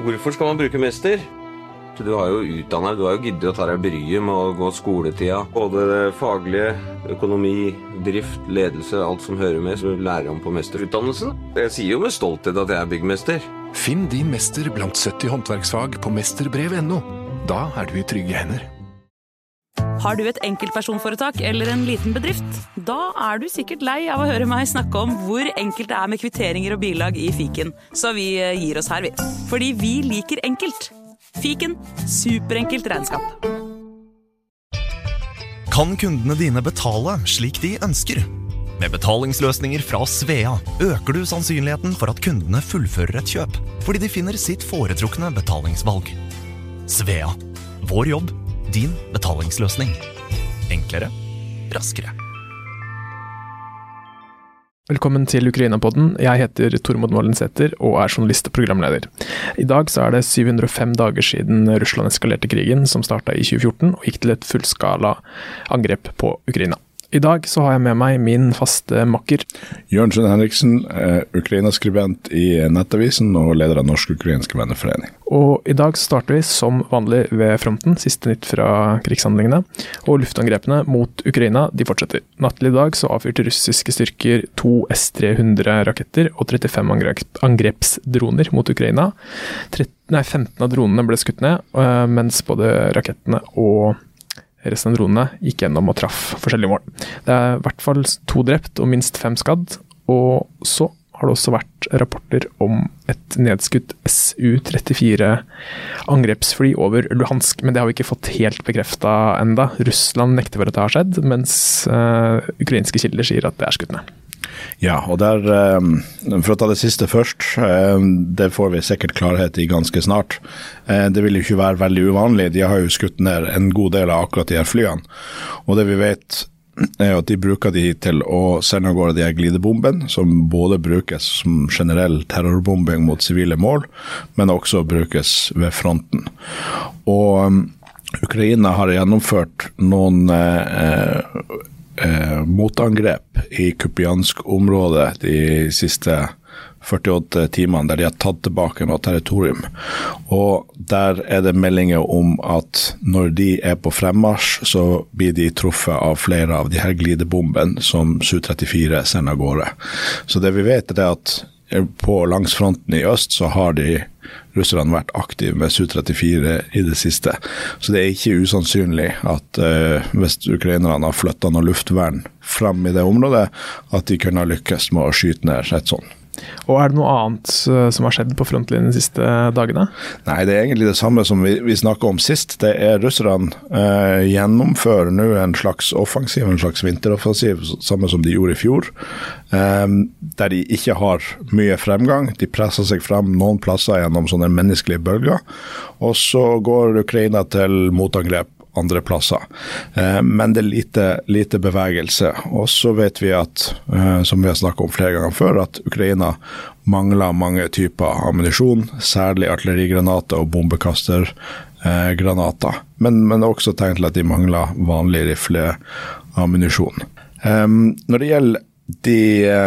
Hvorfor skal man bruke mester? Du har jo utdannet, du har jo giddet å ta deg bryet med å gå skoletida. Både det faglige, økonomi, drift, ledelse, alt som hører med, som du lærer om på mesterutdannelsen. Jeg sier jo med stolthet at jeg er byggmester. Finn din mester blant 70 håndverksfag på mesterbrev.no. Da er du i trygge hender. Har du et enkeltpersonforetak eller en liten bedrift? Da er du sikkert lei av å høre meg snakke om hvor enkelt det er med kvitteringer og bilag i fiken, så vi eh, gir oss her, vi. Fordi vi liker enkelt. Fiken superenkelt regnskap. Kan kundene dine betale slik de ønsker? Med betalingsløsninger fra Svea øker du sannsynligheten for at kundene fullfører et kjøp, fordi de finner sitt foretrukne betalingsvalg. Svea vår jobb, din betalingsløsning. Enklere, raskere. Velkommen til Ukraina-podden. Jeg heter Tormod Mollensæter og er journalist og programleder. I dag så er det 705 dager siden Russland eskalerte krigen, som starta i 2014 og gikk til et fullskala angrep på Ukraina. I dag så har jeg med meg min faste makker. Jørnsen Henriksen, eh, Ukraina-skribent i Nettavisen og leder av Norsk-ukrainske venneforening. Og i dag starter vi som vanlig ved fronten, siste nytt fra krigshandlingene. Og luftangrepene mot Ukraina de fortsetter. Natt til i dag så avfyrte russiske styrker to S-300-raketter og 35 angrepsdroner mot Ukraina. 13, nei, 15 av dronene ble skutt ned, eh, mens både rakettene og Resten av dronene gikk gjennom og traff forskjellige mål. Det er i hvert fall to drept og minst fem skadd. Og så har det også vært rapporter om et nedskutt Su-34 angrepsfly over Luhansk, men det har vi ikke fått helt bekrefta enda. Russland nekter for at det har skjedd, mens uh, ukrainske kilder sier at det er skutt ned. Ja, og der, For å ta det siste først. Det får vi sikkert klarhet i ganske snart. Det vil jo ikke være veldig uvanlig. De har jo skutt ned en god del av akkurat de her flyene. Og det vi vet er at de bruker de til å sende av gårde glidebombene, som både brukes som generell terrorbombing mot sivile mål, men også brukes ved fronten. Og Ukraina har gjennomført noen eh, eh, motangrep i Kupiansk-området de siste 48 timene, der de har tatt tilbake noe territorium. Og der er det meldinger om at når de er på fremmarsj, så blir de truffet av flere av de her glidebombene som Su-34 sender av gårde. Så det vi vet, er at på langs fronten i øst så har de russerne vært aktive med Su-34 i det siste. Så det er ikke usannsynlig at uh, hvis ukrainerne har flytta noe luftvern fram i det området, at de kunne ha lykkes med å skyte ned et sånt. Og Er det noe annet som har skjedd på frontlinjen de siste dagene? Nei, det er egentlig det samme som vi, vi snakka om sist. Det er Russerne eh, gjennomfører nå en slags offensiv, en slags vinteroffensiv, samme som de gjorde i fjor. Eh, der de ikke har mye fremgang. De presser seg frem noen plasser gjennom sånne menneskelige bølger. Og så går Ukraina til motangrep andre plasser. Eh, men det er lite, lite bevegelse. Og så vet vi at, eh, som vi har snakket om flere ganger før, at Ukraina mangler mange typer ammunisjon, særlig artillerigranater og bombekastergranater. Men, men også tegn til at de mangler vanlig rifleammunisjon. Når det gjelder de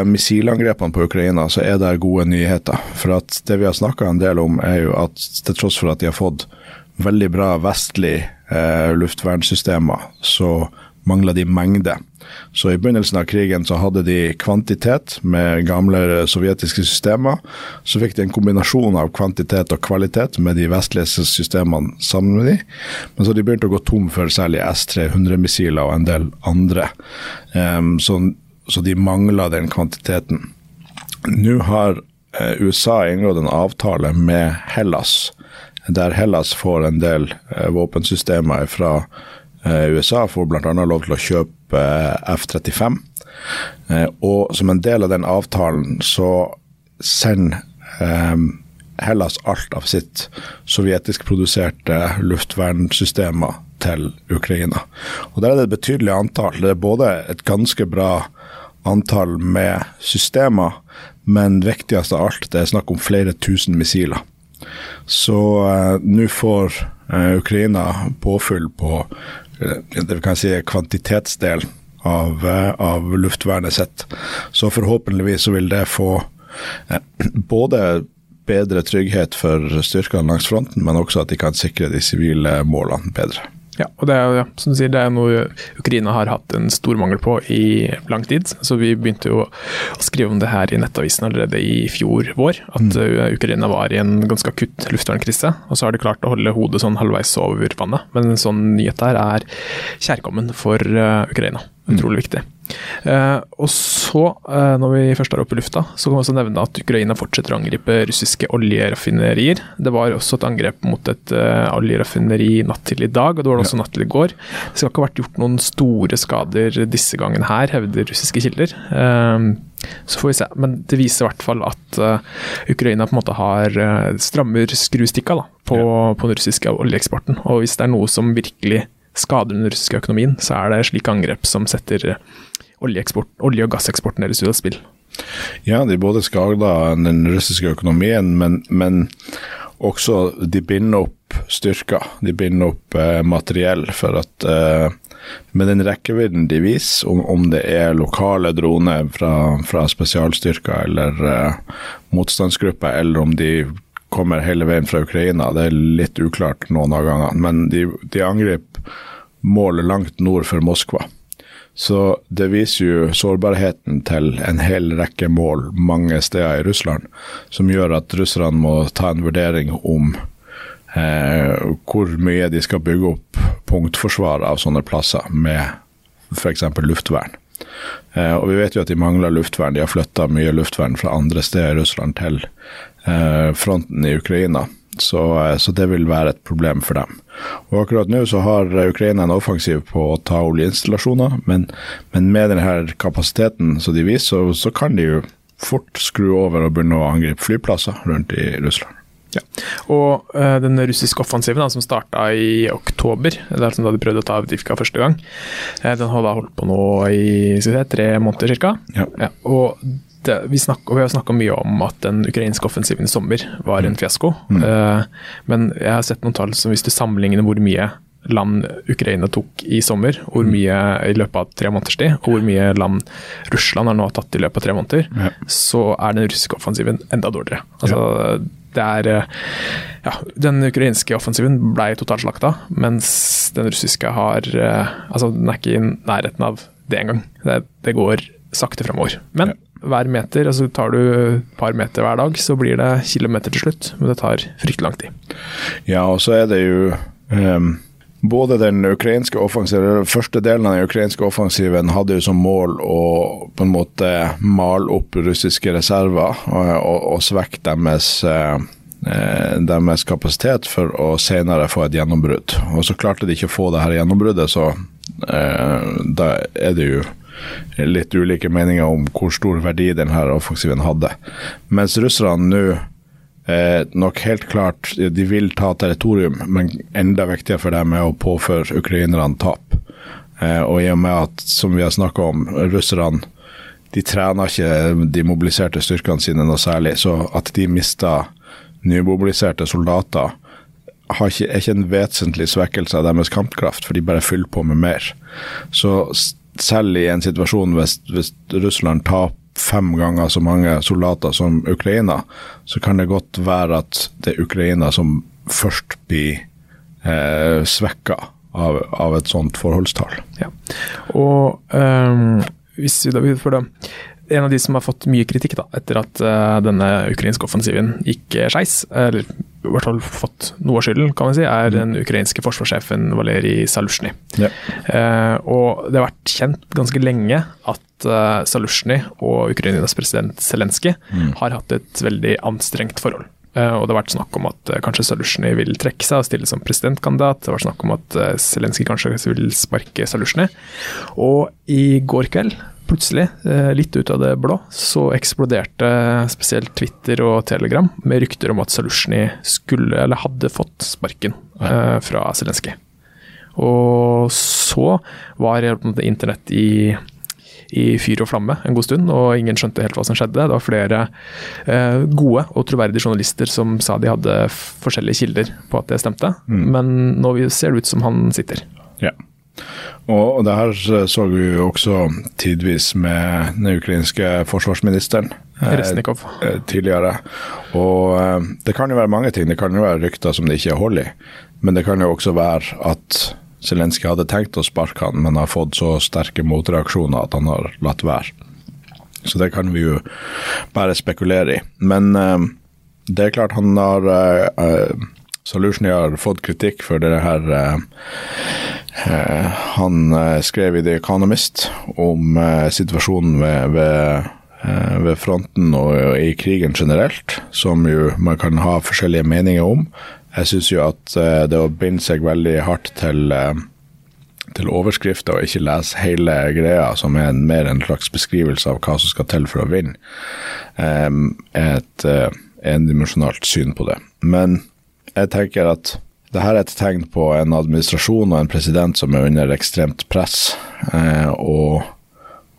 missilangrepene på Ukraina, så er det gode nyheter. For at det vi har snakka en del om, er jo at til tross for at de har fått veldig bra vestlig eh, luftvernsystemer, så mangla de mengde. Så i begynnelsen av krigen så hadde de kvantitet med gamle sovjetiske systemer. Så fikk de en kombinasjon av kvantitet og kvalitet med de vestlige systemene sammen med de. Men så de begynte å gå tom for særlig S-300-missiler og en del andre. Um, så, så, de mangla den kvantiteten. Nå har uh, USA inngått en avtale med Hellas der Hellas får en del eh, våpensystemer fra eh, USA, får bl.a. lov til å kjøpe eh, F-35. Og som en del av den avtalen så sender Hellas alt av sitt sovjetiskproduserte luftvernsystemer til Ukraina. Og Der er det et betydelig antall. Det er både et ganske bra antall med systemer, men viktigst av alt, det er snakk om flere tusen missiler. Så uh, nå får uh, Ukraina påfyll på uh, det vi kan si kvantitetsdel av, av, luftvernet sitt. Så forhåpentligvis så vil det få både bedre trygghet for styrkene langs fronten, men også at de kan sikre de sivile målene bedre. Ja, og det er, ja, som du sier, det er noe Ukraina har hatt en stor mangel på i lang tid. Så vi begynte jo å skrive om det her i Nettavisen allerede i fjor vår. At mm. Ukraina var i en ganske akutt luftvernkrise. Og så har de klart å holde hodet sånn halvveis over vannet. Men en sånn nyhet her er kjærkommen for uh, Ukraina. Utrolig mm. viktig. Uh, og så, uh, når vi først er oppe i lufta, så kan vi også nevne at Ukraina fortsetter å angripe russiske oljeraffinerier. Det var også et angrep mot et uh, oljeraffineri natt til i dag, og det var det også natt til i går. Det skal ikke ha vært gjort noen store skader disse gangene her, hevder russiske kilder. så får vi se. Men det viser i hvert fall at Ukraina på en måte har strammer skrustikka da, på, ja. på den russiske oljeeksporten. Og hvis det er noe som virkelig skader den russiske økonomien, så er det slike angrep som setter olje- og gasseksporten deres ut av spill. Ja, de både skader den russiske økonomien, men, men, også de binder opp styrker. De binder opp eh, materiell for at eh, med den rekkevidden de viser, om, om, det er lokale droner fra, fra spesialstyrker eller eh, motstandsgrupper, eller om de kommer hele veien fra Ukraina, det er litt uklart noen av gangene. Men de, de angriper målet langt nord for Moskva. Så det viser jo sårbarheten til en hel rekke mål mange steder i Russland, som gjør at russerne må ta en vurdering om eh, hvor mye de skal bygge opp punktforsvar av sånne plasser med f.eks. luftvern. Eh, og vi vet jo at de mangler luftvern. De har flytta mye luftvern fra andre steder i Russland til eh, fronten i Ukraina. Så, eh, så, det vil være et problem for dem. Og Akkurat nå så har Ukraina en offensiv på å ta oljeinstallasjoner, men, men med denne kapasiteten som de viser, så, så, kan de jo fort skru over og begynne å angripe flyplasser rundt i Russland. Ja. Og uh, den russiske offensiven da, som starta i oktober, det er som da de prøvde å ta Avdivka første gang, uh, den har da holdt på nå i tre måneder ca. Ja. Ja, og det, vi, snakker, vi, har snakka mye om at den ukrainske offensiven i sommer var en mm. fiasko. Mm. Uh, men jeg har sett noen tall som hvis du sammenligner hvor mye land Ukraina tok i sommer, hvor mm. mye i løpet av tre måneders tid, og hvor mye land Russland har nå tatt i løpet av tre måneder, ja. så er den russiske offensiven enda dårligere. Altså, det er eh, ja, Den ukrainske offensiven ble totalslakta, mens den russiske har eh, Altså, den er ikke i nærheten av det engang. Det, det går sakte fremover. Men ja hver meter. altså Tar du et par meter hver dag, så blir det kilometer til slutt. Men det tar fryktelig lang tid. Ja, og så er det jo um, både den ukrainske offensiven, første delen av den ukrainske offensiven hadde jo som mål å på en måte male opp russiske reserver og, og, og svekke deres uh, deres kapasitet for å senere få et gjennombrudd. Og så klarte de ikke å få det her gjennombruddet, så eh, da er det jo litt ulike meninger om hvor stor verdi denne offensiven hadde. Mens russerne nå eh, nok helt klart de vil ta territorium, men enda viktigere for dem er å påføre ukrainerne tap. Eh, og i og med at, som vi har snakka om, russerne de trener ikke de mobiliserte styrkene sine noe særlig, så at de mister nymobiliserte soldater ikke, er ikke en vesentlig svekkelse av deres kampkraft, for de bare fyller på med mer. Så selv i en situasjon hvis, hvis Russland tar fem ganger så mange soldater som Ukraina, så kan det godt være at det er Ukraina som først blir eh, svekka av, av, et sånt forholdstall. Ja. Og um, hvis vi da, for det, en av de som har fått mye kritikk da, etter at uh, denne ukrainske offensiven gikk skeis, eller i hvert fall fått noe av skylden, kan man si, er den ukrainske forsvarssjefen Valerij Salusjny. Ja. Uh, og det har vært kjent ganske lenge at uh, Salusjny og Ukrainas president Zelenskyj mm. har hatt et veldig anstrengt forhold. Uh, og det har vært snakk om at uh, kanskje Salusjny vil trekke seg og stille som presidentkandidat. Det har vært snakk om at uh, Zelenskyj kanskje vil sparke Salusjny. Og i går kveld plutselig, eh, litt ut av det blå, så eksploderte spesielt Twitter og Telegram med rykter om at Salusjny skulle, eller hadde fått sparken eh, fra Zelenskyj. Og så var internett i, i fyr og flamme en god stund, og ingen skjønte helt hva som skjedde. Det var flere eh, gode og troverdige journalister som sa de hadde forskjellige kilder på at det stemte, mm. men nå ser det ut som han sitter. Ja. Og, det her så vi jo også tidvis med den ukrainske forsvarsministeren. Resnikov. eh, tidligere. Og eh, det kan jo være mange ting. Det kan jo være rykter som det ikke er hold i. Men det kan jo også være at Zelenskyj hadde tenkt å sparke han, men har fått så sterke motreaksjoner at han har latt være. Så det kan vi jo bare spekulere i. Men eh, det er klart han har uh, uh, Solution har fått kritikk for det her eh, eh, Han eh, skrev i The Economist om eh, situasjonen ved, ved, eh, ved fronten og, i krigen generelt, som jo man kan ha forskjellige meninger om. Jeg syns jo at eh, det å binde seg veldig hardt til til overskrifter og ikke lese hele greia, som er mer en slags beskrivelse av hva som skal til for å vinne, er et endimensjonalt syn på det. Men jeg tenker at det her er et tegn på en administrasjon og en president som er under ekstremt press, eh, og,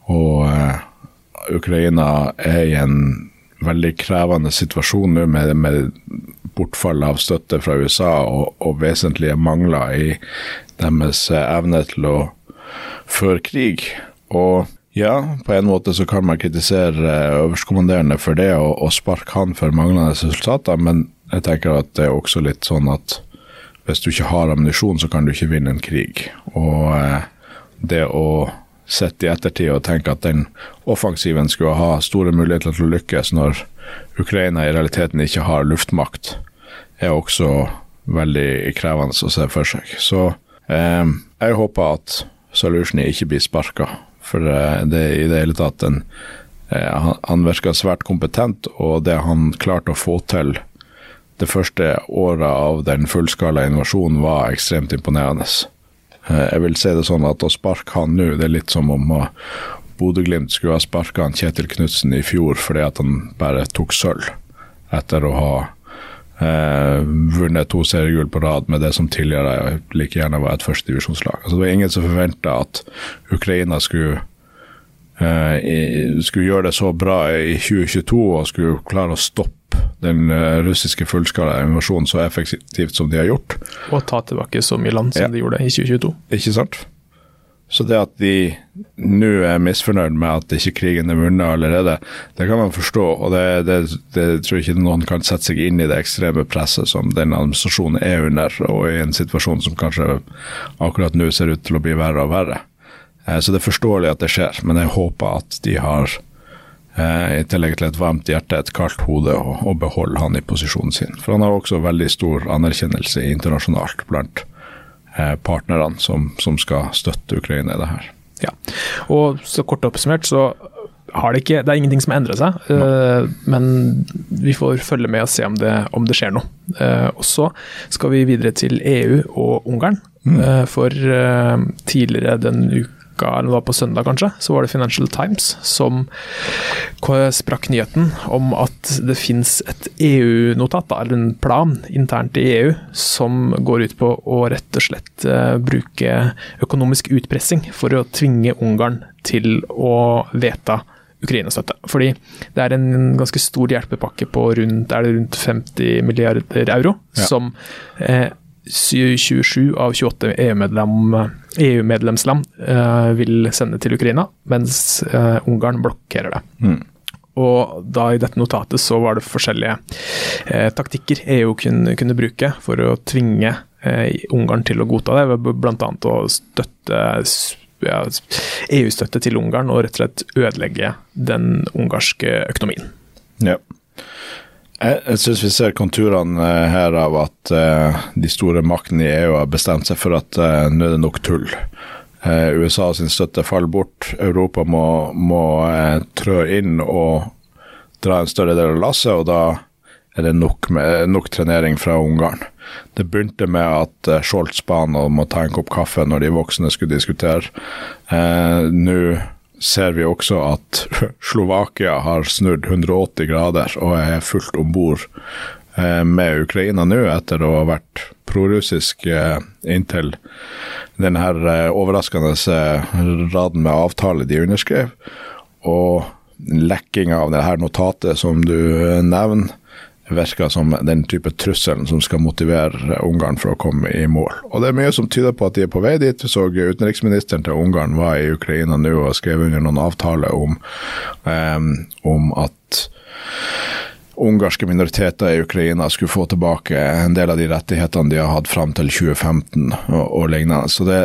og eh, Ukraina er i en veldig krevende situasjon nå med, med bortfall av støtte fra USA og, og vesentlige mangler i deres evne til å føre krig. Og ja, på en måte så kan man kritisere øverstkommanderende for det og, og sparke han for manglende resultater, men jeg tenker at det er også litt sånn at hvis du ikke har ammunisjon, så kan du ikke vinne en krig. Og eh, det å sitte i ettertid og tenke at den offensiven skulle ha store muligheter til å lykkes når Ukraina i realiteten ikke har luftmakt, er også veldig krevende å se for seg. Så eh, jeg håper at Solution ikke blir sparka, for det er i det hele tatt en eh, han virker svært kompetent, og det han klarte å få til det første året av den fullskala invasjonen var ekstremt imponerende. Jeg vil si det sånn at å sparke han nå, det er litt som om Bodø-Glimt skulle ha sparka Kjetil Knutsen i fjor fordi at han bare tok sølv, etter å ha eh, vunnet to seriegull på rad med det som tidligere like gjerne var et førstedivisjonslag. Altså, det var ingen som forventa at Ukraina skulle eh, skulle gjøre det så bra i 2022 og skulle klare å stoppe den russiske fullskala invasjonen så effektivt som de har gjort. Og ta tilbake så mye land som Ja. de gjorde i 2022. Ikke sant? Så det at de nå er misfornøyd med at ikke krigen er vunnet allerede, det kan man forstå. Og det, det, det tror jeg ikke noen kan sette seg inn i det ekstreme presset som den administrasjonen er under, og i en situasjon som kanskje akkurat nå ser ut til å bli verre og verre. Eh, Så det er forståelig at det skjer, men jeg håper at de har, eh, i tillegg til et varmt hjerte, et kaldt hode, og, og beholde han i posisjonen sin. For han har også veldig stor anerkjennelse internasjonalt blant eh, partnerne som, som skal støtte Ukraina i det her. Ja. Og så kort oppsummert så har det ikke Det er ingenting som har endret seg, uh, men vi får følge med og se om det, om det skjer noe. Uh, og så skal vi videre til EU og Ungarn. Eh, for eh, tidligere den uka, eller det var på søndag kanskje, så var det Financial Times som sprakk nyheten om at det finnes et EU-notat, eller en plan internt i EU, som går ut på å rett og slett eh, bruke økonomisk utpressing for å tvinge Ungarn til å vedta Ukraina-støtte. Fordi det er en ganske stor hjelpepakke på rundt, er det rundt 50 milliarder euro, Ja. som eh, 27 av 28 EU-medlem, EU-medlemsland eh, vil sende til Ukraina, mens eh, Ungarn blokkerer det. Mm. Og da i dette notatet så var det forskjellige eh, taktikker EU kunne, kunne bruke for å tvinge eh, Ungarn til å godta det, ved bl.a. å støtte ja, EU-støtte til Ungarn og rett og slett ødelegge den ungarske økonomien. Ja. Jeg, jeg syns vi ser konturene eh, her av at eh, de store maktene i EU har bestemt seg for at eh, nå er det nok tull. Eh, USA sin støtte faller bort. Europa må, må trø inn og dra en større del av lasset, og da er det nok, med, nok trenering fra Ungarn. Det begynte med at eh, Scholz ba om å ta en kopp kaffe når de voksne skulle diskutere. Nå ser vi også at Slovakia har snudd 180 grader og er fullt om bord eh, med Ukraina nå, etter å ha vært prorussisk eh, inntil den her eh, overraskende raden med avtale de underskrev. Og lekkinga av det her notatet som du nevner, virker som den type trusselen som skal motivere Ungarn for å komme i mål. Og Det er mye som tyder på at de er på vei dit. Vi så Utenriksministeren til Ungarn var i Ukraina nå og skrev under noen avtaler om, um, om at ungarske minoriteter i Ukraina skulle få tilbake en del av de rettighetene de har hatt fram til 2015 og, og lignende. Så det,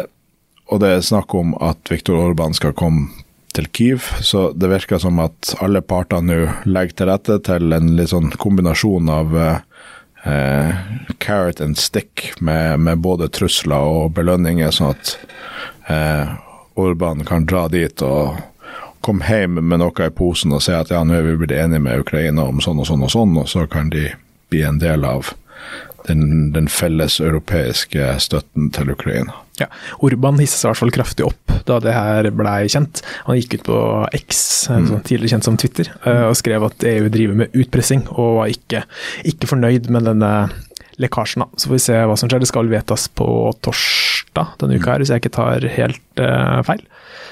og det er snakk om at Viktor Orban skal komme til Kyiv, så det virker som at alle parter nå legger til rette til en litt sånn kombinasjon av eh, carrot and stick med, med, både trusler og belønninger, sånn at eh, Orban kan dra dit og komme hjem med noe i posen og si at ja, nå er vi blitt enige med Ukraina om sånn og sånn og sånn, og så kan de bli en del av den, den felles europeiske støtten til Ukraina. Ja, Orban hisset seg i hvert fall kraftig opp da det her blei kjent. Han gikk ut på X, mm. tidligere kjent som Twitter, eh, og skrev at EU driver med utpressing, og var ikke, ikke fornøyd med denne lekkasjen. Så får vi se hva som skjer. Det skal vedtas på torsdag denne uka, her, hvis jeg ikke tar helt uh, feil.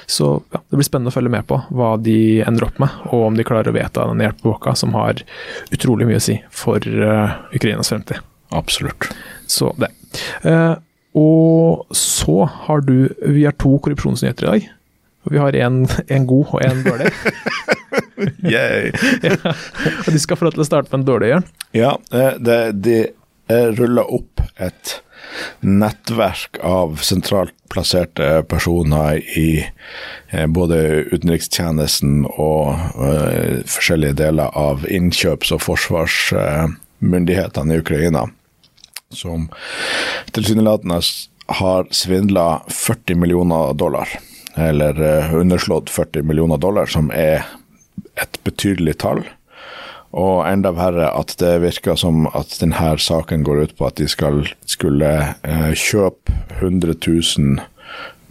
Så ja, det blir spennende å følge med på hva de ender opp med, og om de klarer å vedta den hjelpebåka som har utrolig mye å si for uh, Ukrainas fremtid. Absolutt. Så det. Eh, og så har du Vi har to korrupsjonsnyheter i dag. Vi har en, en god og en dårlig. yeah. ja, og de skal få lov til å starte med en dårlig, Jørn. Ja, det, de ruller opp et nettverk av sentralt plasserte personer i eh, både utenrikstjenesten og uh, forskjellige deler av innkjøps- og forsvars... uh, i Ukraina, som tilsynelatende har svindla 40 millioner dollar, eller uh, underslått 40 millioner dollar, som er et betydelig tall. Og enda verre at det virker som at denne saken går ut på at de skal, skulle eh, kjøpe 100 000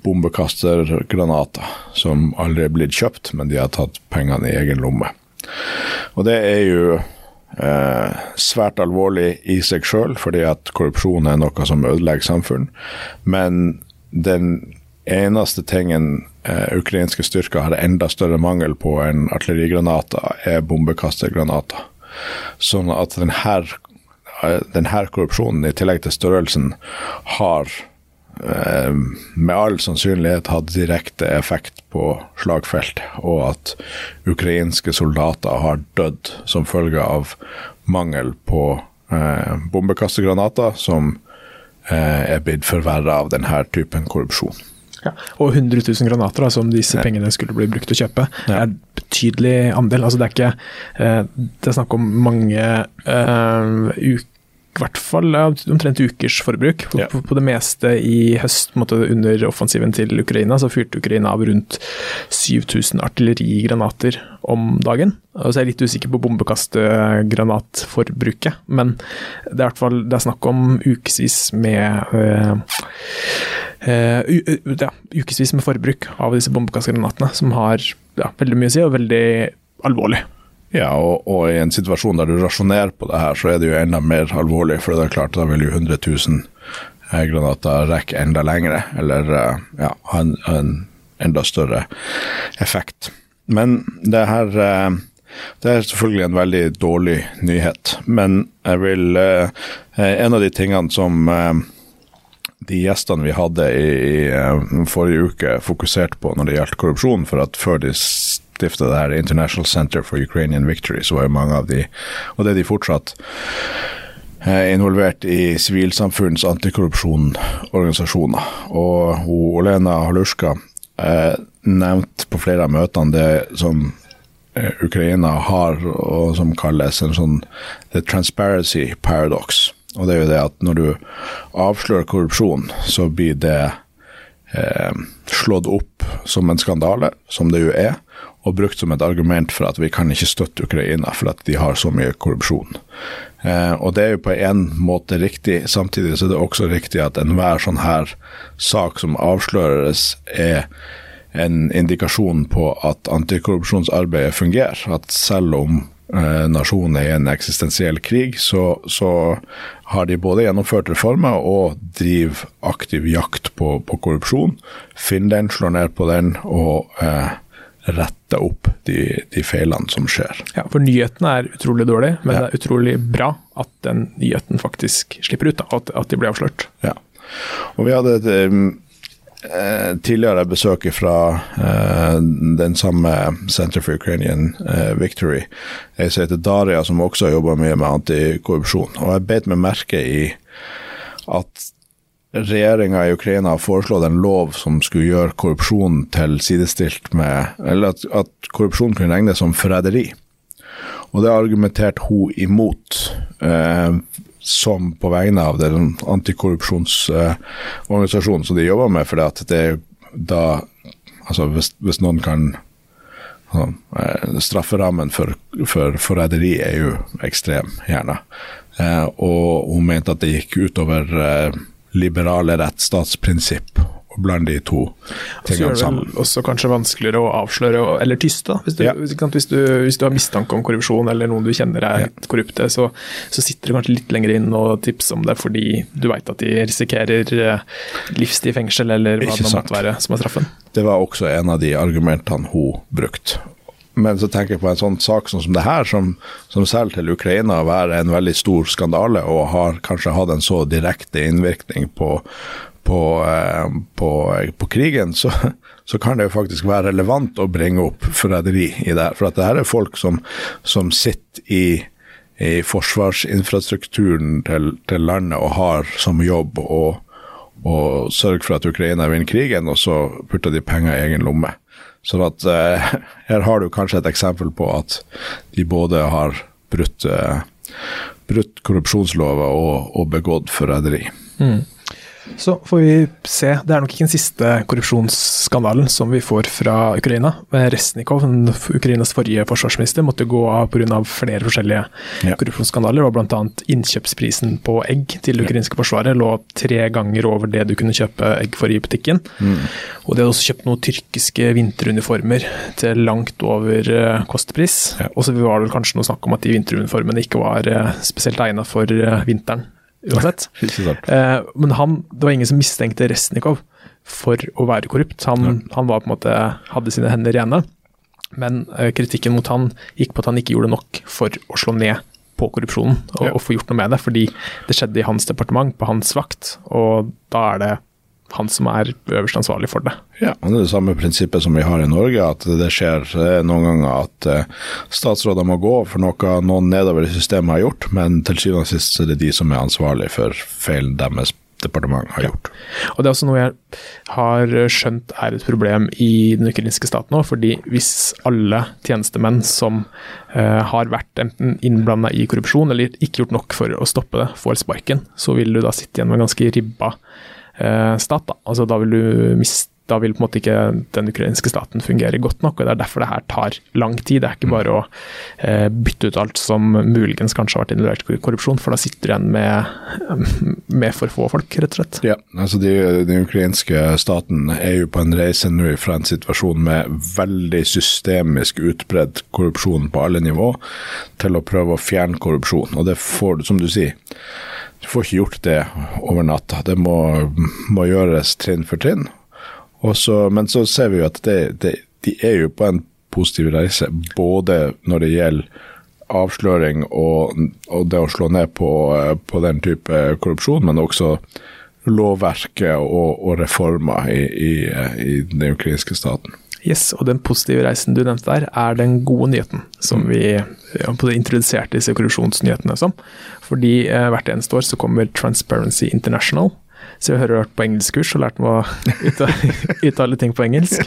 bombekastergranater som aldri er blitt kjøpt, men de har tatt pengene i egen lomme. Og det er jo eh, svært alvorlig i seg sjøl, fordi at korrupsjon er noe som ødelegger samfunn. Men den eneste tingen eh, ukrainske styrker har enda større mangel på enn artillerigranater, er bombekastergranater. Sånn at denne, eh, denne korrupsjonen, i tillegg til størrelsen, har med all sannsynlighet hatt direkte effekt på slagfelt, og at ukrainske soldater har dødd som følge av mangel på eh, bombekastergranater, som eh, er blitt forverra av denne typen korrupsjon. Ja, og 100 000 granater, da, som disse pengene skulle bli brukt til å kjøpe, ja. er en betydelig andel. Altså, det er ikke eh, Det er snakk om mange eh, uker i hvert fall omtrent ukers forbruk. På, ja. på, det meste i høst, måte, under offensiven til Ukraina, så fyrte Ukraina av rundt 7000 artillerigranater om dagen. Så er jeg litt usikker på bombekastegranatforbruket, men det er i hvert fall det er snakk om ukevis med øh, øh, ja, ukevis med forbruk av disse bombekastgranatene, som har ja, veldig mye å si, og veldig alvorlig. Ja, og, og, i en situasjon der du rasjonerer på det her, så er det jo enda mer alvorlig. For det er klart, da vil jo 100 000 eh, granater rekke enda lengre, eller uh, ja, ha en, en, enda større effekt. Men det her uh, det er selvfølgelig en veldig dårlig nyhet, men jeg vil En av de tingene som de gjestene vi hadde i, i forrige uke, fokuserte på når det gjaldt korrupsjon. For at før de stifta det her International Center for Ukrainian Victory, så var jo mange av de, og det er de fortsatt, uh, involvert i sivilsamfunns antikorrupsjonorganisasjoner. Og hun, Olena Halushka uh, nevnte på flere av møtene det som Ukraina har, og som kalles en sånn The Transparency Paradox. Og det er jo det at når du avslører korrupsjon, så blir det eh, slått opp som en skandale, som det jo er, og brukt som et argument for at vi kan ikke støtte Ukraina for at de har så mye korrupsjon. Eh, og det er jo på en måte riktig, samtidig så er det også riktig at enhver sånn her sak som avsløres, er en indikasjon på at antikorrupsjonsarbeidet fungerer. At selv om eh, nasjonen er i en eksistensiell krig, så, så, har de både gjennomført reformer og driver aktiv jakt på, på korrupsjon. Den, slår ned på den og eh, rette opp de, de feilene som skjer. Ja, For nyhetene er utrolig dårlig, men Ja. det er utrolig bra at den nyheten faktisk slipper ut. Da, at, at de blir avslørt. Ja. Og vi hadde et eh, tidligere besøk fra eh, den samme Center for Ukrainian eh, Victory, ei som heter Daria, som også jobber mye med antikorrupsjon. Og jeg beit meg merke i at regjeringa i Ukraina har foreslått en lov som skulle gjøre korrupsjon til sidestilt med Eller at, at korrupsjon kunne regnes som forræderi. Og det argumenterte hun imot, eh, som på vegne av den antikorrupsjonsorganisasjonen som de jobber med, for det er da Altså hvis, hvis noen kan så, eh, Strafferammen for forræderi er jo ekstrem, gjerne. Eh, og hun mente at det gikk utover eh, liberale rettsstatsprinsipp Og blande de to tingene sammen. vel også kanskje vanskeligere å avsløre eller tyste. Hvis du, Ja. hvis, sant, hvis, du, hvis du har mistanke om korrupsjon eller noen du kjenner er litt korrupte, så, så sitter du kanskje litt lenger inn og tipser om det fordi du veit at de risikerer eh, livstid i fengsel eller hva Ikke det sant. måtte være som er straffen. Det var også en av de argumentene hun brukte. Men så tenker jeg på en sånn sak som det her, som, som selv til Ukraina være en veldig stor skandale, og har kanskje hatt en så direkte innvirkning på, på, eh, på, på krigen, så, så kan det jo faktisk være relevant å bringe opp forræderi i det. For at det her er folk som, som sitter i i forsvarsinfrastrukturen til, til landet og har som jobb å sørge for at Ukraina vinner krigen, og så putter de penger i egen lomme. Så at, eh, her har du kanskje et eksempel på at de både har brutt, eh, brutt korrupsjonslover og, og begått forræderi. Så får vi se. Det er nok ikke den siste korrupsjonsskandalen som vi får fra Ukraina. Resnikov, Ukrainas forrige forsvarsminister, måtte gå av pga. flere forskjellige Ja. korrupsjonsskandaler. og Bl.a. innkjøpsprisen på egg til det ukrainske forsvaret lå tre ganger over det du kunne kjøpe egg for i butikken. Og de hadde også kjøpt noen tyrkiske vinteruniformer til langt over eh, kostpris. Ja. Og så var det vel kanskje noe snakk om at de vinteruniformene ikke var eh, spesielt egnet for eh, vinteren. Uansett. Eh, men han, det var ingen som mistenkte Resnikov for å være korrupt. Han, han var på en måte, hadde sine hender rene. Men eh, kritikken mot han gikk på at han ikke gjorde nok for å slå ned på korrupsjonen og, Ja. og få gjort noe med det. Fordi det skjedde i hans departement, på hans vakt, og da er det han som er øverst ansvarlig for det. Ja, og det er det samme prinsippet som vi har i Norge, at det skjer eh, noen ganger at eh, statsråder må gå for noe noen nedover i systemet har gjort, men til syvende og sist er det de som er ansvarlig for feilen deres departement har gjort. Og det er også noe jeg har skjønt er et problem i den ukrainske staten nå, fordi hvis alle tjenestemenn som uh, har vært enten innblanda i korrupsjon eller ikke gjort nok for å stoppe det, får sparken, så vil du da sitte igjen med ganske ribba stat. Da. Altså, da vil du miste da vil på en måte ikke den ukrainske staten fungere godt nok. og Det er derfor det her tar lang tid. Det er ikke bare å eh, bytte ut alt som muligens kanskje har vært involvert i korrupsjon, for da sitter du igjen med, med for få folk, rett og slett. Ja, altså de, Den ukrainske staten er jo på en reise nå fra en situasjon med veldig systemisk utbredt korrupsjon på alle nivå, til å prøve å fjerne korrupsjon. Og det får du, som du sier, du får ikke gjort det over natta. Det må, må gjøres trinn for trinn. Så, men så ser vi jo at det, det, de er jo på en positiv reise, både når det gjelder avsløring og, og det å slå ned på, på den type korrupsjon, men også lovverket og, og reformer i, i, i den ukrainske staten. Yes, og den positive reisen du nevnte der, er den gode nyheten som vi ja, på det introduserte disse korrupsjonsnyhetene som. Fordi eh, hvert eneste år så kommer Transparency International. Så jeg har hørt på engelskkurs og lært meg å uttale, uttale ting på engelsk.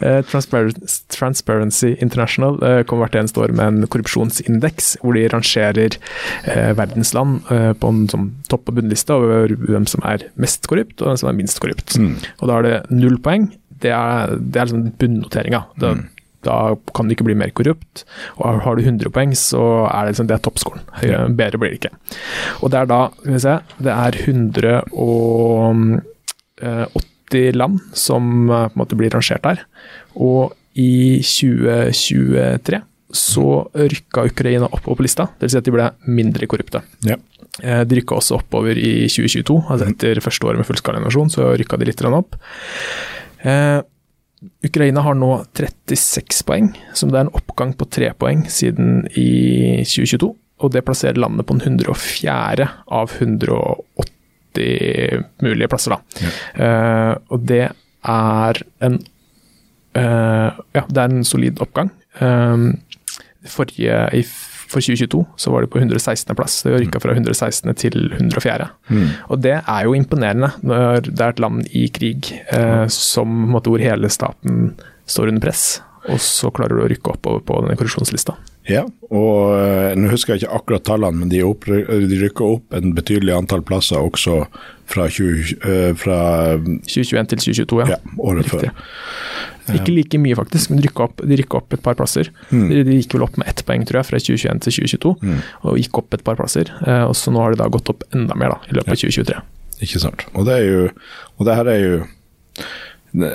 Eh, Transparency International eh, kommer hvert eneste år med en korrupsjonsindeks, hvor de rangerer eh, verdens land eh, på en sånn topp- og bunnliste over hvem som er mest korrupt og hvem som er minst korrupt. Og da er det null poeng. Det er, det er liksom bunnoteringa. Da, da kan du ikke bli mer korrupt. Og har du 100 poeng, så er det, liksom, det er toppscoren. Høyere- Bedre blir det ikke. Og det er da, skal vi se, det er 180 land som eh, på en måte blir rangert her. Og i 2023 så rykka Ukraina oppover på lista, dvs. Si at de ble mindre korrupte. Ja. Eh, De rykka også oppover i 2022, altså etter første året med fullskala invasjon, så rykka de litt opp. Eh, Ukraina har nå 36 poeng, som det er en oppgang på tre poeng siden i 2022. Og det plasserer landet på den 104. av 180 mulige plasser, da. Eh, og det er en eh, Ja, det er en solid oppgang. Eh, forrige, i, for 2022 så var de på 116. plass. Det rykka fra 116. til 104. Og det er jo imponerende når det er et land i krig eh, som måtte måte, hvor hele staten står under press, og så klarer du å rykke oppover på denne korrupsjonslista. Ja, og eh, nå husker jeg ikke akkurat tallene, men de, opp, de rykker opp en betydelig antall plasser også fra, 20, eh, fra 2021 til 2022, ja. ja, året Riktig. før. Ikke like mye, faktisk, men de rykka opp, de opp et par plasser. Mm. De, gikk vel opp med ett poeng, tror jeg, fra 2021 til 2022, og gikk opp et par plasser. Eh, og så nå har de da gått opp enda mer da, i løpet av 2023. Ikke sant. Og det jo Og det her er jo det,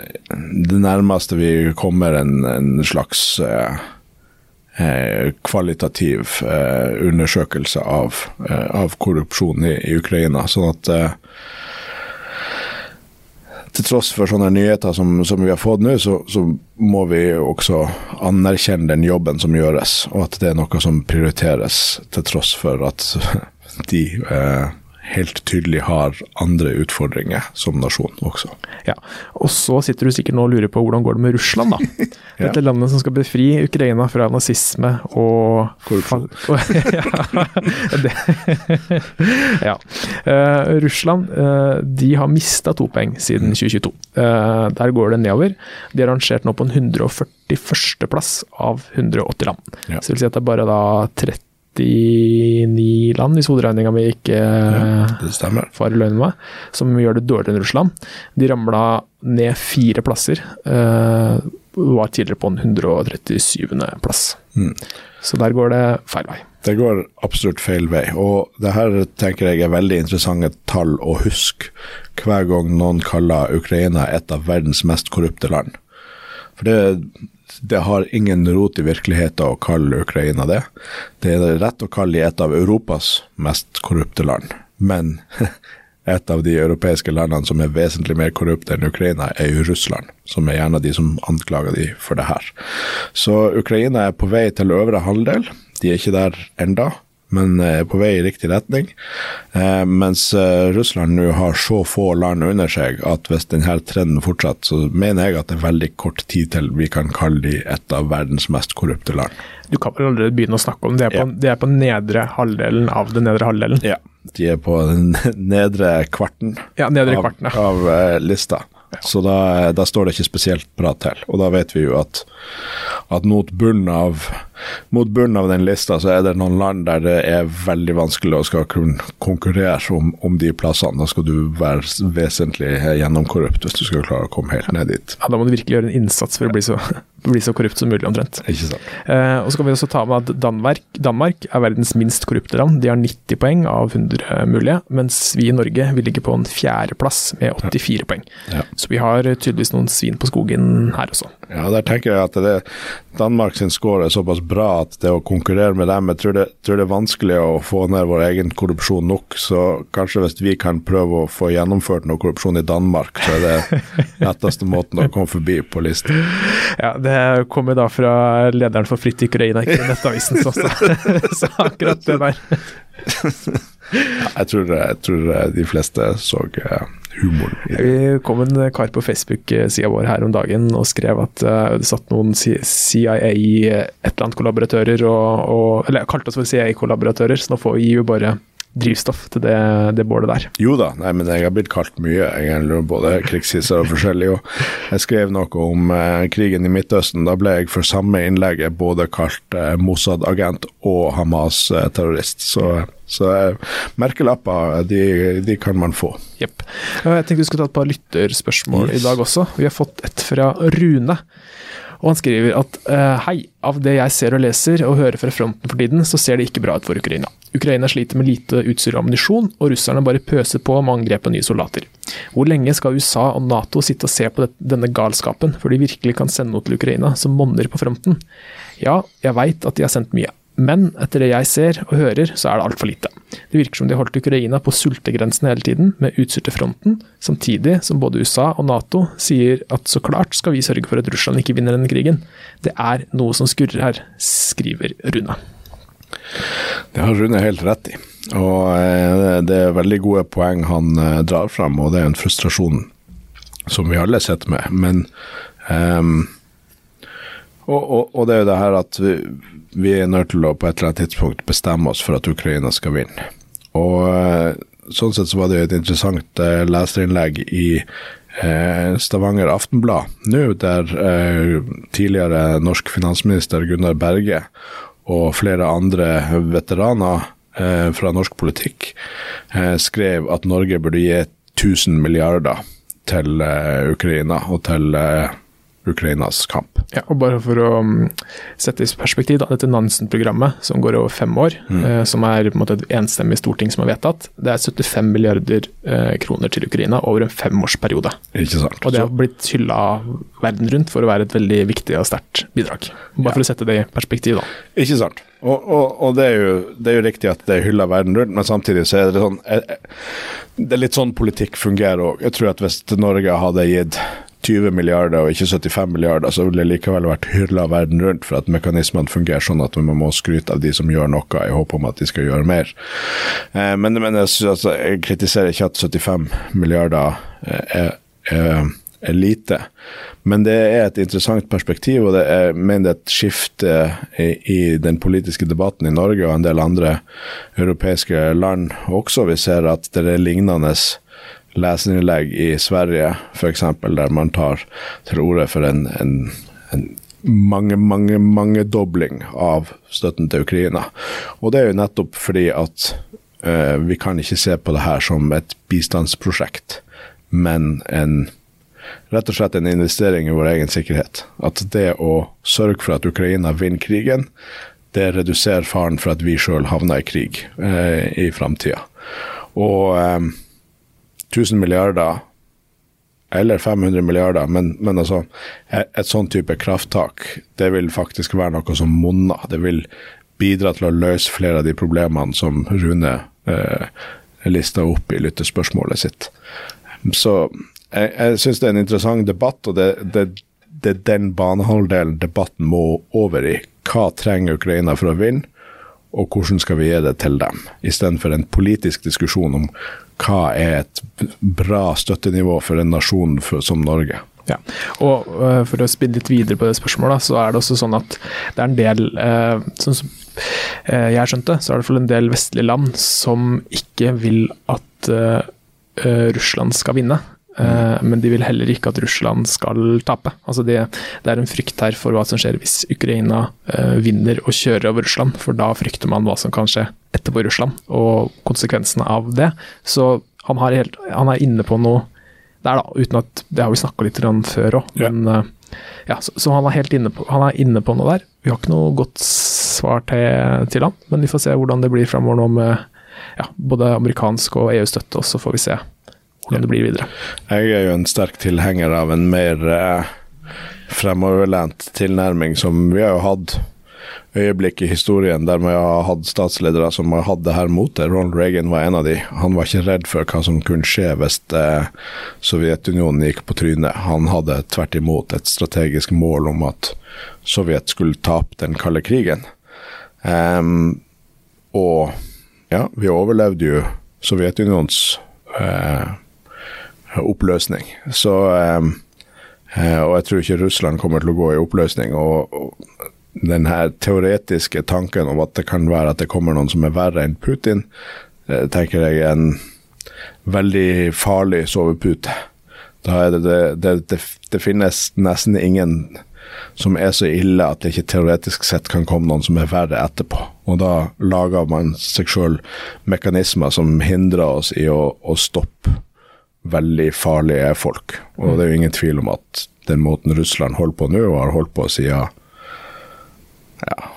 det nærmeste vi kommer en, en slags eh, kvalitativ eh, undersøkelse av, eh, av korrupsjon i, i Ukraina. Sånn at eh, til tross for sånne nyheter som, som vi har fått nå, så, så må vi også anerkjenne den jobben som gjøres, og at det er noe som prioriteres, til tross for at de eh, helt tydelig har andre utfordringer som nasjon også. Ja, Og så sitter du sikkert nå og lurer på hvordan går det med Russland, da. Ja. Dette landet som skal befri Ukraina fra nazisme og Korrupsjon. ja. Eh, Russland uh, de har mista to poeng siden 2022. Uh, der går det nedover. De er rangert nå på en 141. plass av 180 land. Ja. Så det vil si at det er bare da 39 land, hvis hoderegninga mi ikke ja, farer løgn med meg, som gjør det dårligere enn Russland. De ramla ned fire plasser. Uh, var tidligere på en 137. plass. Mm. Så der går det feil vei. Det går absolutt feil vei, og det her tenker jeg er veldig interessante tall å huske hver gang noen kaller Ukraina et av verdens mest korrupte land. For det, det har ingen rot i virkeligheten å kalle Ukraina det. Det er rett å kalle de et av Europas mest korrupte land, men et av de europeiske landene som er vesentlig mer korrupte enn Ukraina, er jo Russland, som er gjerne de som anklager de for det her. Så Ukraina er på vei til øvre halvdel. De er ikke der enda, men er på vei i riktig retning. Eh, mens eh, Russland nå har så få land under seg at hvis denne trenden fortsetter, så mener jeg at det er veldig kort tid til vi kan kalle de et av verdens mest korrupte land. Du kan vel allerede begynne å snakke om det. Ja. De er på nedre halvdelen av den nedre halvdelen. Ja. De er på den nedre kvarten Ja, nedre kvarten, ja. av eh, lista. Så da, da står det ikke spesielt bra til. Og da vet vi jo at, at mot, bunnen av, mot bunnen av den lista så er det noen land der det er veldig vanskelig å skal kunne konkurrere om, om de plassene. Da skal du være vesentlig gjennomkorrupt hvis du skal klare å komme helt ned dit. Ja, da må du virkelig gjøre en innsats for å bli så, bli så korrupt som mulig, omtrent. Ikke sant? Eh, og så kan vi også ta med at Danmark, Danmark er verdens minst korrupte land. De har 90 poeng av 100 mulige, mens vi i Norge vil ligge på en fjerdeplass med 84 poeng. Ja. Så vi har tydeligvis noen svin på skogen her også. Ja, der tenker jeg at det, Danmark sin score er såpass bra at det å konkurrere med dem Jeg tror det, tror det er vanskelig å få ned vår egen korrupsjon nok. Så kanskje hvis vi kan prøve å få gjennomført noe korrupsjon i Danmark, så er det letteste måten å komme forbi på lista. Ja, Det kommer da fra lederen for Fritt Ukraina, ikke Nettavisen. Så, så akkurat det der. Jeg tror, jeg tror de fleste så eh, humoren i det. Vi kom en kar på Facebook-sida vår her om dagen og skrev at eh, det satt noen C- CIA et eller annet kollaboratører og, og Eller kalte oss for CIA-kollaboratører, så nå får vi jo bare drivstoff til det, det bålet der. Jo da, nei, men jeg har blitt kalt mye, egentlig, både krigshisser og forskjellig. Og jeg skrev noe om eh, krigen i Midtøsten. Da ble jeg for samme innlegget både kalt eh, Mossad-agent og Hamas-terrorist. Så, så eh, merkelapper, de, de kan man få. Jepp. Eh, Jeg tenkte vi skulle ta et par lytterspørsmål Yes. i dag også. Vi har fått et fra Rune. Og han skriver at eh, hei, av det jeg ser og leser og hører fra fronten for tiden, så ser det ikke bra ut for Ukraina. Ukraina sliter med lite utstyr og ammunisjon, og russerne bare pøser på med angrep og nye soldater. Hvor lenge skal USA og Nato sitte og se på denne galskapen før de virkelig kan sende noe til Ukraina som monner på fronten? Ja, jeg veit at de har sendt mye, Men etter det jeg ser og hører, så er det altfor lite. Det virker som de holdt Ukraina på sultegrensen hele tiden, med utstyr til fronten, samtidig som både USA og Nato sier at så klart skal vi sørge for at Russland ikke vinner denne krigen. Det er noe som skurrer her, skriver Rune. Det har Rune helt rett i. Og eh, det er veldig gode poeng han eh, drar fram, og det er en frustrasjon som vi alle sitter med. Men um, og, og, og, det er jo det her at vi, vi, er nødt til å på et eller annet tidspunkt bestemme oss for at Ukraina skal vinne. Og eh, sånn sett så var det jo et interessant uh, leserinnlegg i uh, Stavanger Aftenblad nå, der uh, tidligere norsk finansminister Gunnar Berge og flere andre veteraner fra norsk politikk skrev at Norge burde gi 1000 milliarder til Ukraina og til Ukrainas kamp. Ja, og bare for å um, sette i perspektiv, da, dette Nansen-programmet som går over fem år, mm. eh, som er på en måte et enstemmig storting som har vedtatt, det er 75 milliarder eh, kroner til Ukraina over en femårsperiode. Ikke sant. Og det har blitt hylla verden rundt for å være et veldig viktig og sterkt bidrag. Bare ja. for å sette det i perspektiv, da. Ikke sant. Og, og, og det, er jo, det, er jo, riktig at det er hylla verden rundt, men samtidig så er det sånn eh, eh, Det er litt sånn politikk fungerer òg. Jeg tror at hvis Norge hadde gitt 20 milliarder og ikke 75 milliarder, så ville det likevel vært hylla verden rundt for at mekanismene fungerer sånn at man må skryte av de som gjør noe, i håp om at de skal gjøre mer. Eh, men, men jeg, altså, jeg, kritiserer ikke at 75 milliarder eh, er, er, er, lite. Men det er et interessant perspektiv, og det er, mener det er et skifte i, i, den politiske debatten i Norge og en del andre europeiske land også. Vi ser at det er lignende leserinnlegg i Sverige f.eks., der man tar til orde for en, en, en mange, mange, dobling av støtten til Ukraina. Og det er jo nettopp fordi at uh, vi kan ikke se på det her som et bistandsprosjekt, men en rett og slett en investering i vår egen sikkerhet. At det å sørge for at Ukraina vinner krigen, det reduserer faren for at vi sjøl havner i krig uh, i framtida. Og um, 1000 milliarder eller 500 milliarder, men, men altså, et, et sånn type krafttak, det vil faktisk være noe som monner. Det vil bidra til å løse flere av de problemene som Rune eh, lista opp i lyttespørsmålet sitt. Så jeg, jeg syns det er en interessant debatt, og det, det, det er den banehalvdelen debatten må over i. Hva trenger Ukraina for å vinne, og hvordan skal vi gi det til dem? Istedenfor en politisk diskusjon om hva er et bra støttenivå for en nasjon for, som Norge. Ja, og uh, For å spinne litt videre på det spørsmålet, så er det også sånn at det er en del uh, Sånn som uh, jeg skjønte, så er det fall en del vestlige land som ikke vil at Russland skal vinne. Uh, men de vil heller ikke at Russland skal tape. Altså det, det, er en frykt her for hva som skjer hvis Ukraina uh, vinner og kjører over Russland, for da frykter man hva som kan skje etterpå Russland, og konsekvensene av det. Så han, helt, han er inne på noe der, da, uten at Det har vi snakka litt om før òg, ja. men uh, ja, så, så, han, er helt inne på, han er inne på noe der. Vi har ikke noe godt svar til, til han, men vi får se hvordan det blir framover nå med ja, både amerikansk og EU-støtte, og så får vi se hvordan det blir videre. Jeg er jo en sterk tilhenger av en mer eh, fremoverlent tilnærming, som vi har jo hatt øyeblikk i historien der vi har hatt statsledere som har hatt det her motet. Ronald Reagan var en av de. Han var ikke redd for hva som kunne skje hvis eh, Sovjetunionen gikk på trynet. Han hadde tvert imot et strategisk mål om at Sovjet skulle tape den kalde krigen. Um, og ja, vi overlevde jo Sovjetunionens eh, oppløsning. Så ehm, eh, Og jeg tror ikke Russland kommer til å gå i oppløsning. og, og den her teoretiske tanken om at det kan være at det kommer noen som er verre enn Putin, eh, tenker jeg er en veldig farlig sovepute. Da er det, det, det, det, finnes nesten ingen som er så ille at det ikke teoretisk sett kan komme noen som er verre etterpå. Og da lager man seg sjøl mekanismer som hindrer oss i å, å stoppe veldig farlige folk. Og det er jo ingen tvil om at den måten Russland holder på nå, og har holdt på siden ja,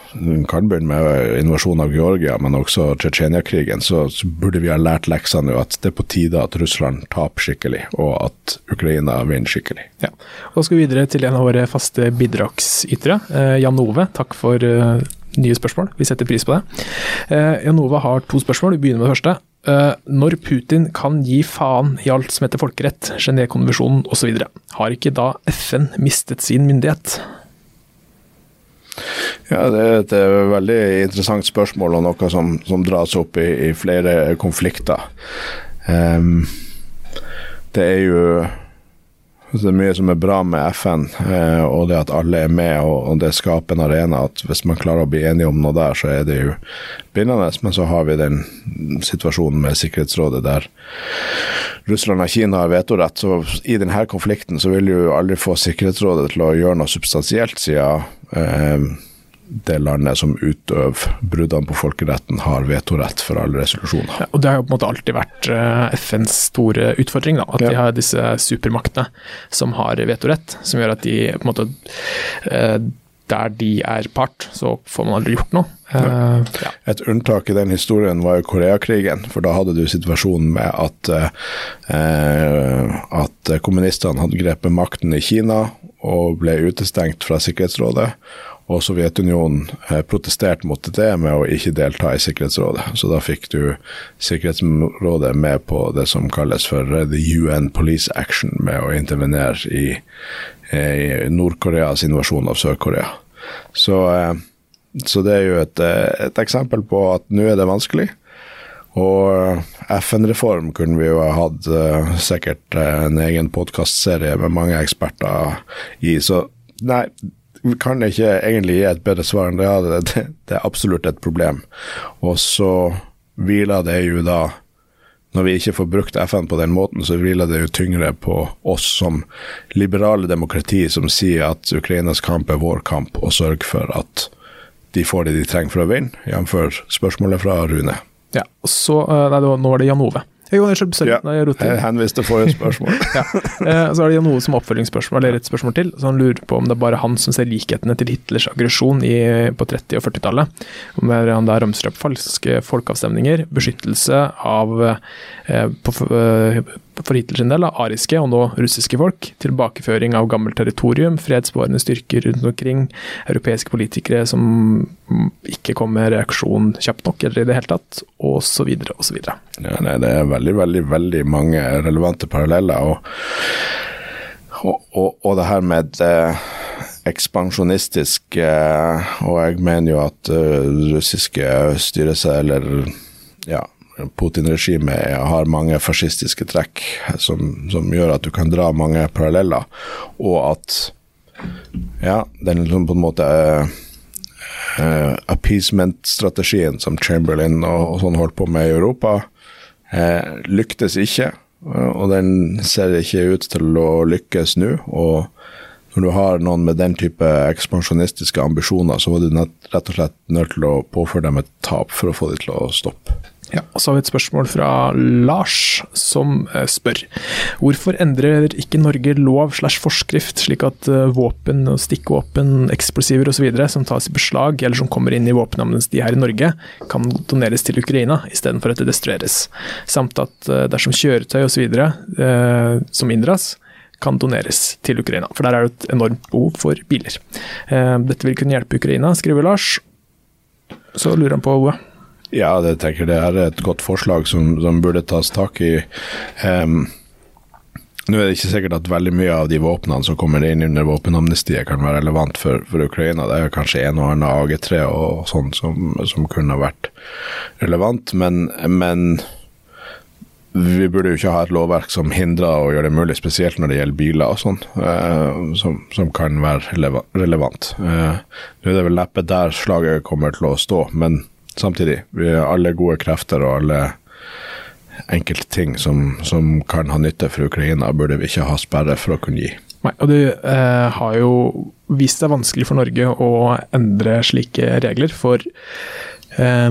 kan begynne med invasjonen av Georgia, men også Tsjetsjenia-krigen, så, så, burde vi ha lært leksene nå at det er på tide at Russland taper skikkelig, og at Ukraina vinner skikkelig. Ja, og skal vi videre til en av våre faste bidragsytere. Eh, Jan Ove, takk for eh, nye spørsmål. Vi setter pris på det. Eh, Janova har to spørsmål. Vi begynner med det første. Eh, når Putin kan gi faen i alt som heter folkerett, Genévekonvensjonen osv., har ikke da FN mistet sin myndighet? Ja, Det er et eh, veldig interessant spørsmål og noe som, som dras opp i, i flere konflikter. Um, det er jo det er mye som er bra med FN, eh, og det at alle er med og, det skaper en arena. at Hvis man klarer å bli enige om noe der, så er det jo bindende. Men så har vi den situasjonen med Sikkerhetsrådet der Russland og Kina har vetorett. Så i denne konflikten så vil jo aldri få Sikkerhetsrådet til å gjøre noe substansielt, siden eh, det landet som utøver bruddene på folkeretten, har vetorett for alle resolusjoner. Ja, og Det har jo på en måte alltid vært uh, FNs store utfordring, da, at ja. de har disse supermaktene som har vetorett, som gjør at de på en måte uh, der de er part, så får man aldri gjort noe. Uh, ja. Et unntak i den historien var jo Koreakrigen, for da hadde du situasjonen med at, eh, at kommunistene hadde grepet makten i Kina og ble utestengt fra Sikkerhetsrådet og Sovjetunionen eh, protesterte mot det med å ikke delta i Sikkerhetsrådet. Så da fikk du Sikkerhetsrådet med på det som kalles for eh, the UN Police Action, med å intervenere i, eh, i Nord-Koreas invasjon av Sør-Korea. Så, så, det er jo et, et eksempel på at nå er det vanskelig. Og FN-reform kunne vi jo ha hatt sikkert en egen podkastserie med mange eksperter i. Så nei, kan ikke egentlig gi et bedre svar enn det. Ja, det, det er absolutt et problem. Og så hviler det jo da når vi ikke får brukt FN på den måten, så hviler det jo tyngre på oss som liberale demokrati som sier at Ukrainas kamp er vår kamp, og sørger for at de får det de trenger for å vinne, jf. spørsmålet fra Rune. Ja, så, eh, nei, Nå var det Jan Ove. Jo, sorry, ja, jeg henviste forrige spørsmål. ja. Eh, så er det noe som oppfølgingsspørsmål, eller et spørsmål til. Så han lurer på om det er bare han som ser likhetene til Hitlers aggresjon på 30- og 40-tallet. Om han der ramser opp falske folkeavstemninger, beskyttelse av eh, på, eh, for Hitlers del av ariske og nå russiske folk, tilbakeføring av gammelt territorium, fredsbevarende styrker rundt omkring, europeiske politikere som ikke kom med reaksjon kjapt nok, eller i det hele tatt, osv., osv. Ja, nei, det er veldig, veldig, veldig mange relevante paralleller. og og, og, og, det her med eh, ekspansjonistisk eh, Og jeg mener jo at eh, russiske seg, eller ja, Putin-regimet har mange fascistiske trekk som, som, gjør at du kan dra mange paralleller, og at ja, den liksom på en måte uh, appeasement-strategien som Chamberlain og, og, sånn holdt på med i Europa, uh, lyktes ikke. Uh, og den ser ikke ut til å lykkes nå. og når du har noen med den type ekspansjonistiske ambisjoner, så var du rett og slett nødt til å påføre dem et tap for å få dem til å stoppe. Ja, og Så har vi et spørsmål fra Lars, som eh, spør hvorfor endrer ikke Norge lov slash forskrift slik at eh, våpen og stikkvåpen, eksplosiver osv. som tas i beslag eller som kommer inn i våpenamnesti her i Norge, kan doneres til Ukraina istedenfor at det destrueres, samt at eh, dersom kjøretøy osv. Eh, som inndras, kan doneres til Ukraina. For der er det et enormt behov for biler. Eh, dette vil kunne hjelpe Ukraina, skriver Lars. Så lurer han på ja, det tenker det er et godt forslag som, som burde tas tak i. Um, nå er det ikke sikkert at veldig mye av de våpnene som kommer inn under våpenamnestiet kan være relevant for, for Ukraina. Det er kanskje en og annen AG3 og sånn som, som, kunne vært relevant, men, men vi burde jo ikke ha et lovverk som hindrer å gjøre det mulig, spesielt når det gjelder biler og sånn, eh, som, som, kan være relevant. Eh, nå er det vel neppe der slaget kommer til å stå, men samtidig. Vi er alle gode krefter og alle enkelte ting som, som, kan ha nytte for Ukraina, burde vi ikke ha sperre for å kunne gi. Nei, og Det eh, har jo vist seg vanskelig for Norge å endre slike regler. For eh,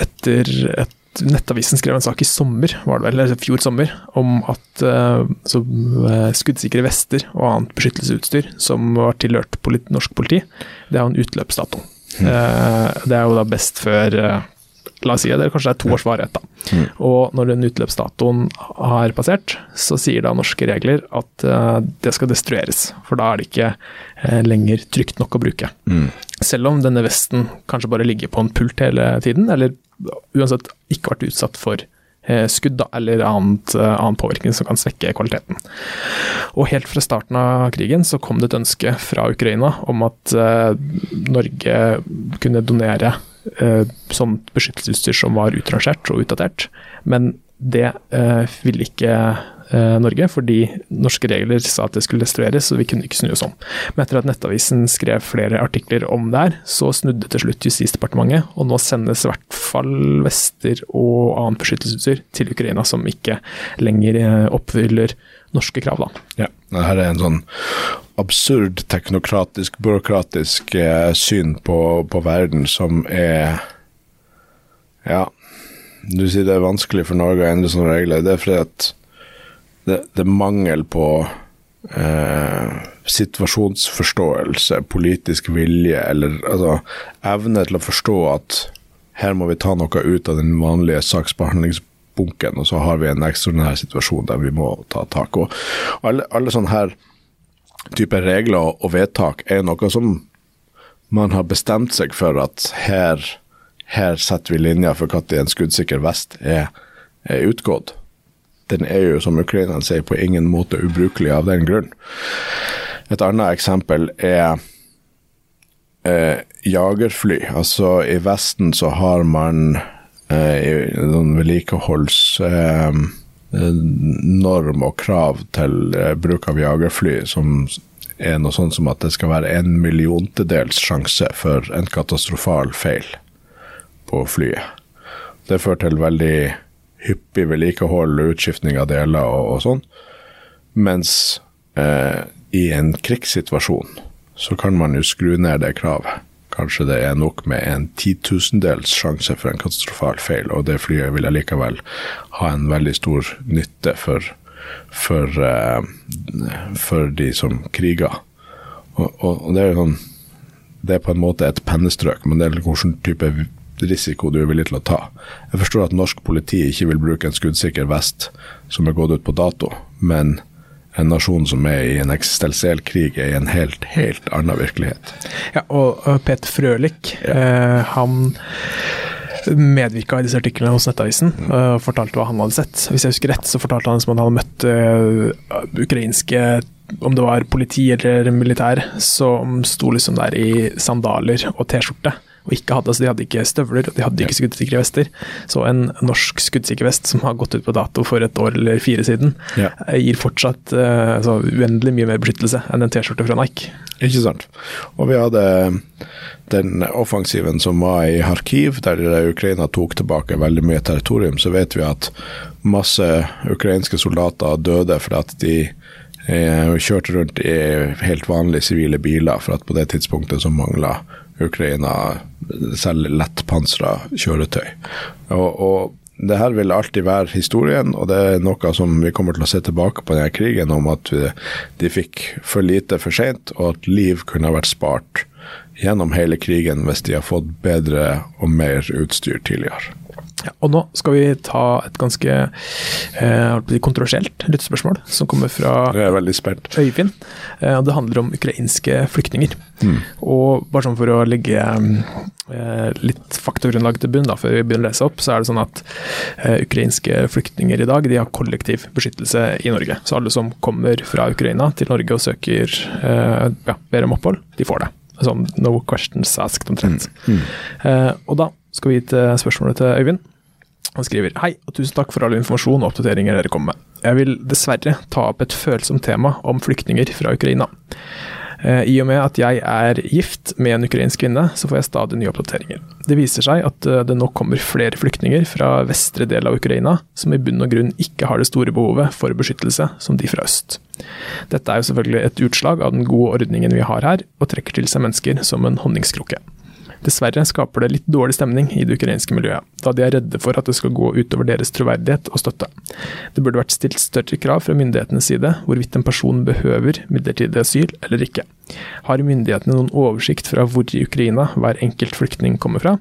etter et Nettavisen skrev en sak i sommer, var det vel, eller fjor sommer, om at uh, så, uh, skuddsikre vester og annet beskyttelsesutstyr som var tilhørt politi norsk politi, det har en utløpsdato. Uh, det er jo da best før La oss si det, kanskje det er to års varighet. da. Og når den utløpsdatoen har passert, så sier da norske regler at eh, det skal destrueres. For da er det ikke eh, lenger trygt nok å bruke. Selv om denne vesten kanskje bare ligger på en pult hele tiden, eller uansett ikke vært utsatt for eh, skudd eller annet, eh, annen påvirkning som kan svekke kvaliteten. Og helt fra starten av krigen så kom det et ønske fra Ukraina om at eh, Norge kunne donere eh, sånt beskyttelsesutstyr som var utrangert og utdatert. Men det eh, ville ikke Norge, fordi norske regler sa at det skulle destrueres, så vi kunne ikke snu oss om. Men etter at Nettavisen skrev flere artikler om det her, så snudde til slutt Justisdepartementet, og nå sendes i hvert fall vester og annet beskyttelsesutstyr til Ukraina som ikke lenger eh, oppfyller norske krav. da. Ja. her er en sånn absurd teknokratisk, byråkratisk eh, syn på, på verden som er Ja, du sier det er vanskelig for Norge å endre sånne regler. Det er fordi at det, det er mangel på eh, situasjonsforståelse, politisk vilje, eller altså evne til å forstå at her må vi ta noe ut av den vanlige saksbehandlingsbunken, og så har vi en ekstraordinær situasjon der vi må ta tak. Og alle, alle sånne her typer regler og vedtak er noe som man har bestemt seg for at her, her setter vi linja for når en skuddsikker vest er, er utgått. Den er jo, som ukrainerne sier, på ingen måte ubrukelig av den grunn. Et annet eksempel er eh, jagerfly. Altså, i Vesten så har man eh, noen vedlikeholdsnorm eh, og krav til eh, bruk av jagerfly som er noe sånn som at det skal være en milliontedels sjanse for en katastrofal feil på flyet. Det fører til veldig hyppig vedlikehold og utskiftning av deler og, og sånn. Mens eh, i en krigssituasjon så kan man jo skru ned det kravet. Kanskje det er nok med en titusendels sjanse for en katastrofal feil, og det flyet vil allikevel ha en veldig stor nytte for, for, eh, for de som kriger. Og, og, det er jo sånn Det er på en måte et pennestrøk, men det er hvilken type risiko du er villig til å ta. Jeg forstår at norsk politi ikke vil bruke en skuddsikker vest som er gått ut på dato, men en nasjon som er i en eksistensiell krig, er i en helt, helt annen virkelighet. Ja, og Peter Frølich, eh, han medvirka i disse artiklene hos Nettavisen mm. og fortalte hva han hadde sett. Hvis jeg husker rett, så fortalte han som han hadde møtt eh, ukrainske om det var politi eller militær, som sto liksom der i sandaler og T-skjorte. Og ikke hadde, altså de hadde ikke støvler, og de hadde ikke skuddsikre vester. Så en norsk skuddsikker vest som har gått ut på dato for et år eller fire siden, Ja. eh, gir fortsatt eh, altså, uendelig mye mer beskyttelse enn en T-skjorte fra Nike. Ikke sant. Og vi hadde den offensiven som var i Kharkiv, der Ukraina tok tilbake veldig mye territorium, så vet vi at masse ukrainske soldater døde fordi at de eh, kjørte rundt i helt vanlige sivile biler, for at på det tidspunktet så mangla Ukraina selv lettpansra kjøretøy. Og, og det her vil alltid være historien, og det er noe som vi kommer til å se tilbake på denne krigen, om at de fikk for lite for seint, og at liv kunne ha vært spart gjennom hele krigen hvis de har fått bedre og mer utstyr tidligere. Ja, og nå skal vi ta et ganske eh, kontroversielt lyttespørsmål, som kommer fra. Øyvind. Eh, det handler om ukrainske flyktninger. Og bare sånn for å legge eh, litt faktagrunnlag til bunn, da, før vi begynner å lese opp, så er det sånn at eh, ukrainske flyktninger i dag de har kollektiv beskyttelse i Norge. Så alle som kommer fra Ukraina til Norge og søker eh, ja, ber om opphold, de får det. Sånn no questions asked, omtrent. Eh, og da skal vi til spørsmålet til Øyvind. Han skriver Hei, og tusen takk for all informasjon og oppdateringer dere kommer med. Jeg vil dessverre ta opp et følsomt tema om flyktninger fra Ukraina. Eh, I og med at jeg er gift med en ukrainsk kvinne, så får jeg stadig nye oppdateringer. Det viser seg at eh, det nå kommer flere flyktninger fra vestre del av Ukraina, som i bunn og grunn ikke har det store behovet for beskyttelse som de fra øst. Dette er jo selvfølgelig et utslag av den gode ordningen vi har her, og trekker til seg mennesker som en honningskrukke. Dessverre skaper det litt dårlig stemning i det ukrainske miljøet, da de er redde for at det skal gå utover deres troverdighet og støtte. Det burde vært stilt større krav fra myndighetenes side hvorvidt en person behøver midlertidig asyl eller ikke. Har myndighetene noen oversikt fra hvor i Ukraina hver enkelt flyktning kommer fra?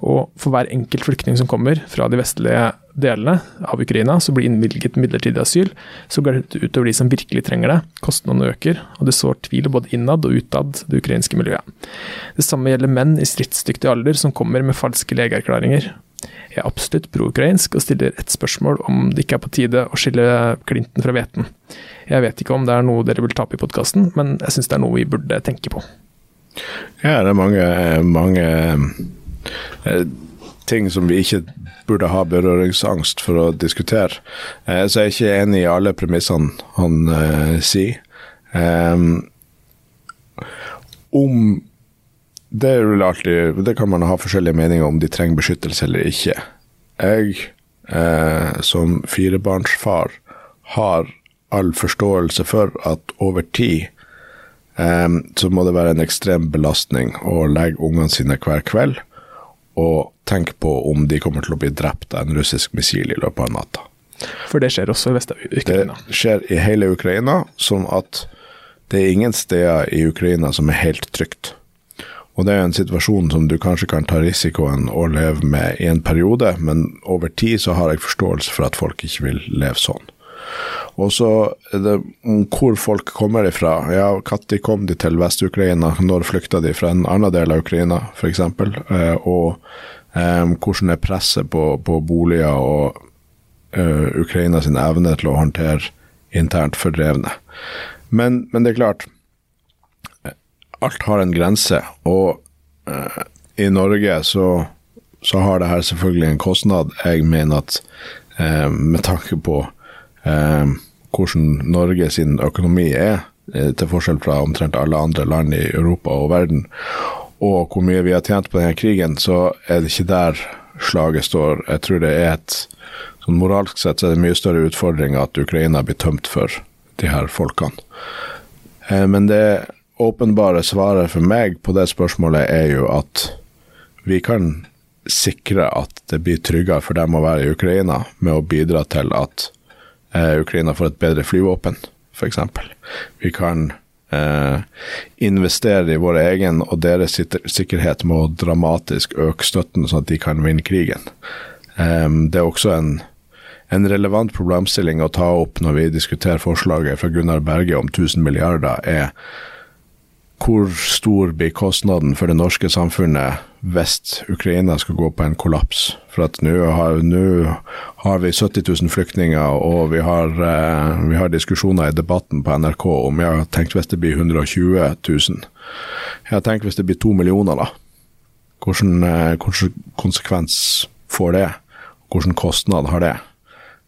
Og for hver enkelt flyktning som kommer fra de vestlige delene av Ukraina, så blir innvilget midlertidig asyl, så går det utover de som virkelig trenger det. Kostnadene øker, og det sår tvil både innad og utad det ukrainske miljøet. Det samme gjelder menn i stridsdyktig alder som kommer med falske legeerklæringer. Jeg er absolutt pro-ukrainsk og stiller et spørsmål om det ikke er på tide å skille klinten fra hveten. Jeg vet ikke om det er noe dere vil ta opp i podkasten, men jeg syns det er noe vi burde tenke på. Ja, det er mange, mange eh, ting som vi ikke burde ha berøringsangst for å diskutere. Eh, så jeg er ikke enig i alle premissene han eh, sier. Um, om det, alltid, det kan man ha forskjellige meninger om de trenger beskyttelse eller ikke. Jeg, eh, som firebarnsfar, har all forståelse for at over tid eh, så må det være en ekstrem belastning å legge ungene sine hver kveld og tenk på om de kommer til å bli drept av en russisk missil i løpet av natta. For det skjer også i Vest-Ukraina? Det skjer i hele Ukraina, sånn at det er ingen steder i Ukraina som er helt trygt. Og det er en situasjon som du kanskje kan ta risikoen å leve med i en periode, men over tid så har jeg forståelse for at folk ikke vil leve sånn. Og så hvor folk kommer ifra. Ja, når kom de til Vest-Ukraina? Når flykta de fra en annen del av Ukraina, f.eks.? Eh, og eh, hvordan er presset på, på boliger og eh, Ukraina sin evne til å håndtere internt fordrevne. Men, men, det er klart, alt har en grense. Og eh, i Norge så, så, har det her selvfølgelig en kostnad. Jeg mener at uh, med tanke på eh, hvordan Norge sin økonomi er, eh, til forskjell fra omtrent alle andre land i Europa og verden, og hvor mye vi har tjent på denne krigen, så er det ikke der slaget står. Jeg tror det er et sånn Moralsk sett så er det mye større utfordring at Ukraina blir tømt for de her folkene. Eh, men det åpenbare svaret for meg på det spørsmålet er jo at vi kan sikre at det blir tryggere for dem å være i Ukraina, med å bidra til at Ukraina får et bedre flyvåpen, f.eks. Vi kan eh, investere i vår egen og deres sikkerhet med å dramatisk øke støtten, sånn at de kan vinne krigen. Eh, det er også en, en relevant problemstilling å ta opp når vi diskuterer forslaget fra Gunnar Berge om 1000 milliarder, er hvor stor blir kostnaden for det norske samfunnet hvis Ukraina skal gå på en kollaps? For at nå har, har, vi 70 000 flyktninger, og vi har, eh, vi har, diskusjoner i debatten på NRK om jeg har tenkt hvis det blir 120 000. Jeg har tenkt hvis det blir to millioner, da. Hvilken, eh, konsekvens får det? Hvilken kostnad har det?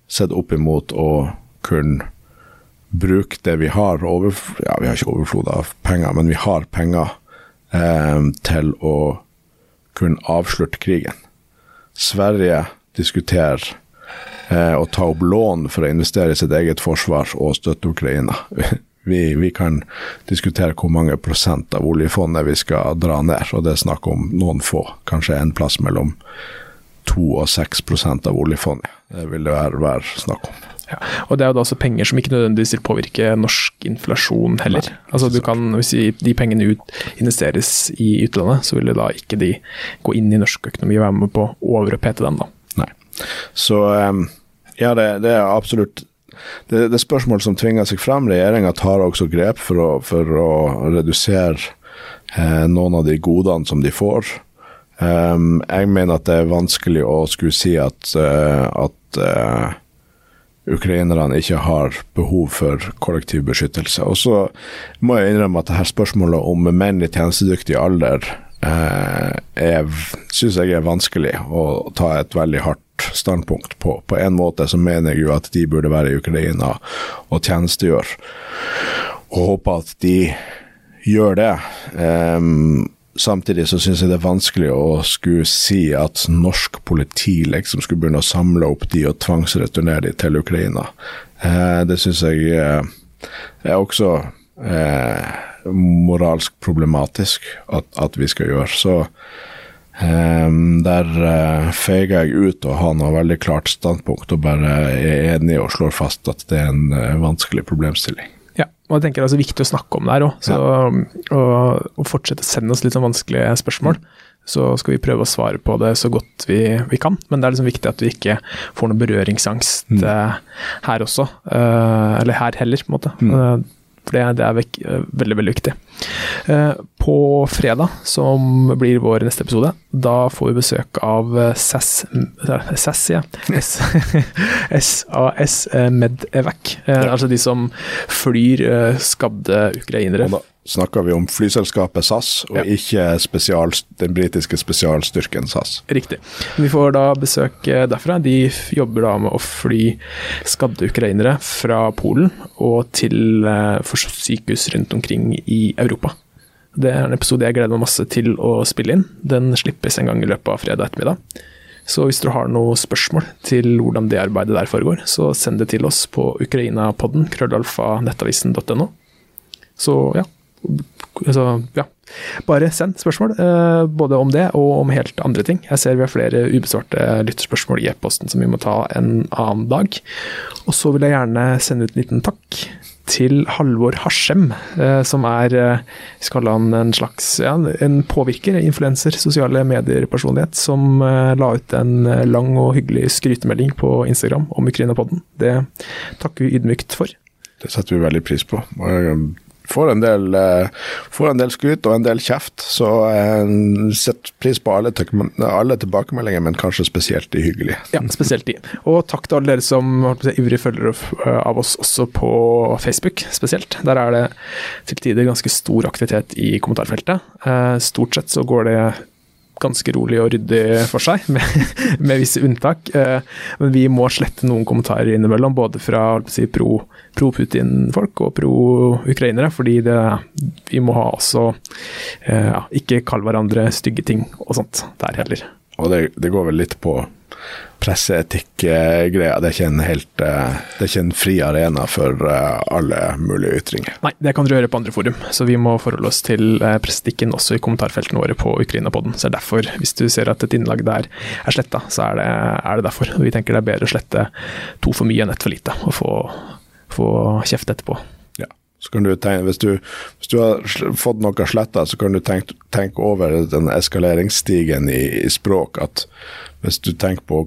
Sett opp imot å kunne bruke det vi har over, ja, Vi har ikke overflod av penger, men vi har penger eh, til å kunne avslutte krigen. Sverige diskuterer eh, å ta opp lån for å investere i sitt eget forsvar og støtte Ukraina. Vi, vi, kan diskutere hvor mange prosent av oljefondet vi skal dra ned, og det er snakk om noen få. Kanskje en plass mellom 2 og 6% av oljefondet. Det vil det være, være snakk om. Ja, og Det er jo da også penger som ikke nødvendigvis vil påvirke norsk inflasjon heller. Nei, altså du kan, Hvis de pengene ut, investeres i utlandet, så vil da ikke de gå inn i norsk økonomi og være med på å overopphete den. da. Nei. Så ehm, ja, det, det er absolutt det, det spørsmål som tvinger seg frem. Regjeringa tar også grep for å, for å redusere eh, noen av de godene som de får. Um, jeg mener at det er vanskelig å skulle si at, uh, at uh, ukrainerne ikke har behov for kollektiv beskyttelse. Og så må jeg innrømme at det her spørsmålet om menn i tjenestedyktig alder uh, syns jeg er vanskelig å ta et veldig hardt standpunkt på. På en måte så mener jeg jo at de burde være i Ukraina og tjenestegjøre, og håper at de gjør det. Um, Samtidig så syns jeg det er vanskelig å skulle si at norsk politi liksom skulle begynne å samle opp de og tvangsreturnere de til Ukraina. Eh, det syns jeg eh, er også eh, moralsk problematisk at, at vi skal gjøre. Så um, der eh, feiger jeg ut og har noe veldig klart standpunkt og bare er enig og slår fast at det er en uh, vanskelig problemstilling. Og jeg tenker det er så viktig å snakke om det her òg. Ja. Og, og, fortsette å sende oss litt sånn vanskelige spørsmål. Mm så skal vi prøve å svare på det så godt vi, vi kan. Men det er liksom viktig at vi ikke får noe berøringsangst mm. Eh, her også. Uh, eller her heller, på en måte. Mm. For det, det er vek, uh, veldig, veldig viktig. på fredag, som blir vår neste episode, da får vi besøk av SAS SAS, ja. SAS Medevac. Altså de som flyr skadde ukrainere snakker vi om flyselskapet SAS, og ja. ikke spesial, den britiske spesialstyrken SAS. Riktig. Vi får da besøk eh, derfra. De jobber da med å fly skadde ukrainere fra Polen og til eh, sykehus rundt omkring i Europa. Det er en episode jeg gleder meg masse til å spille inn. Den slippes en gang i løpet av fredag ettermiddag. Så hvis du har noen spørsmål til hvordan det arbeidet der foregår, så send det til oss på ukrainapodden, krøllalfa, nettavisen.no. Så ja, altså, ja. Bare send spørsmål, eh, både om det og om helt andre ting. Jeg ser vi har flere ubesvarte lytterspørsmål i e-posten som vi må ta en annen dag. Og så vil jeg gjerne sende ut en liten takk til Halvor Harsem, eh, som er vi skal han en slags ja, en påvirker, influenser, sosiale medier-personlighet, som la ut en lang og hyggelig skrytemelding på Instagram om Ukraina-podden. Det takker vi ydmykt for. Det setter vi veldig pris på får en del, uh, får en del skryt og en del kjeft, så uh, sett pris på alle, alle, tilbakemeldinger, men kanskje spesielt de hyggelige. Ja, spesielt de. Og takk til alle dere som er ivrige følgere eh, av oss også på Facebook, spesielt. Der er det til tider ganske stor aktivitet i kommentarfeltet. Stort sett så går det ganske rolig og ryddig for seg, med, med visse unntak. Men vi må slette noen kommentarer innimellom, både fra si, pro pro-Putin-folk og pro-ukrainere, fordi det, vi må ha også eh, ja, Ikke kalle hverandre stygge ting og sånt der heller. Og det, det går vel litt på presseetikk-greia. Det er ikke en helt eh, Det er ikke en fri arena for eh, alle mulige ytringer. Nei, det kan dere gjøre på andre forum, så vi må forholde oss til presseetikken også i kommentarfeltene våre på Ukraina-podden. Så det er derfor, hvis du ser at et innlag der er sletta, så er det, er det derfor. Vi tenker det er bedre å slette to for mye enn ett for lite, og få få kjeft etterpå. Så kan du tenke, hvis, du, hvis du har fått noe sletta, så kan du tenke, tenke over den eskaleringsstigen i, i, språk. At hvis du tenker på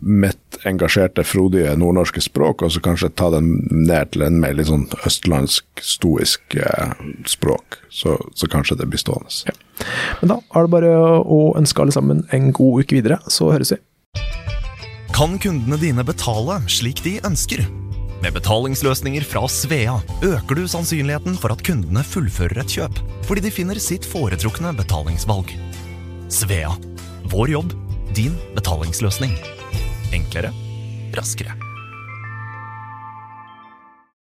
mitt engasjerte, frodige nordnorske språk, og så kanskje ta den ned til en mer litt sånn østlandsk, stoisk eh, språk, så, så, kanskje det blir stående. Ja. Men da er det bare å ønske alle sammen en god uke videre, så høres vi. Kan kundene dine betale slik de ønsker? Med betalingsløsninger fra Svea øker du sannsynligheten for at kundene fullfører et kjøp, fordi de finner sitt foretrukne betalingsvalg. Svea vår jobb, din betalingsløsning. Enklere, raskere.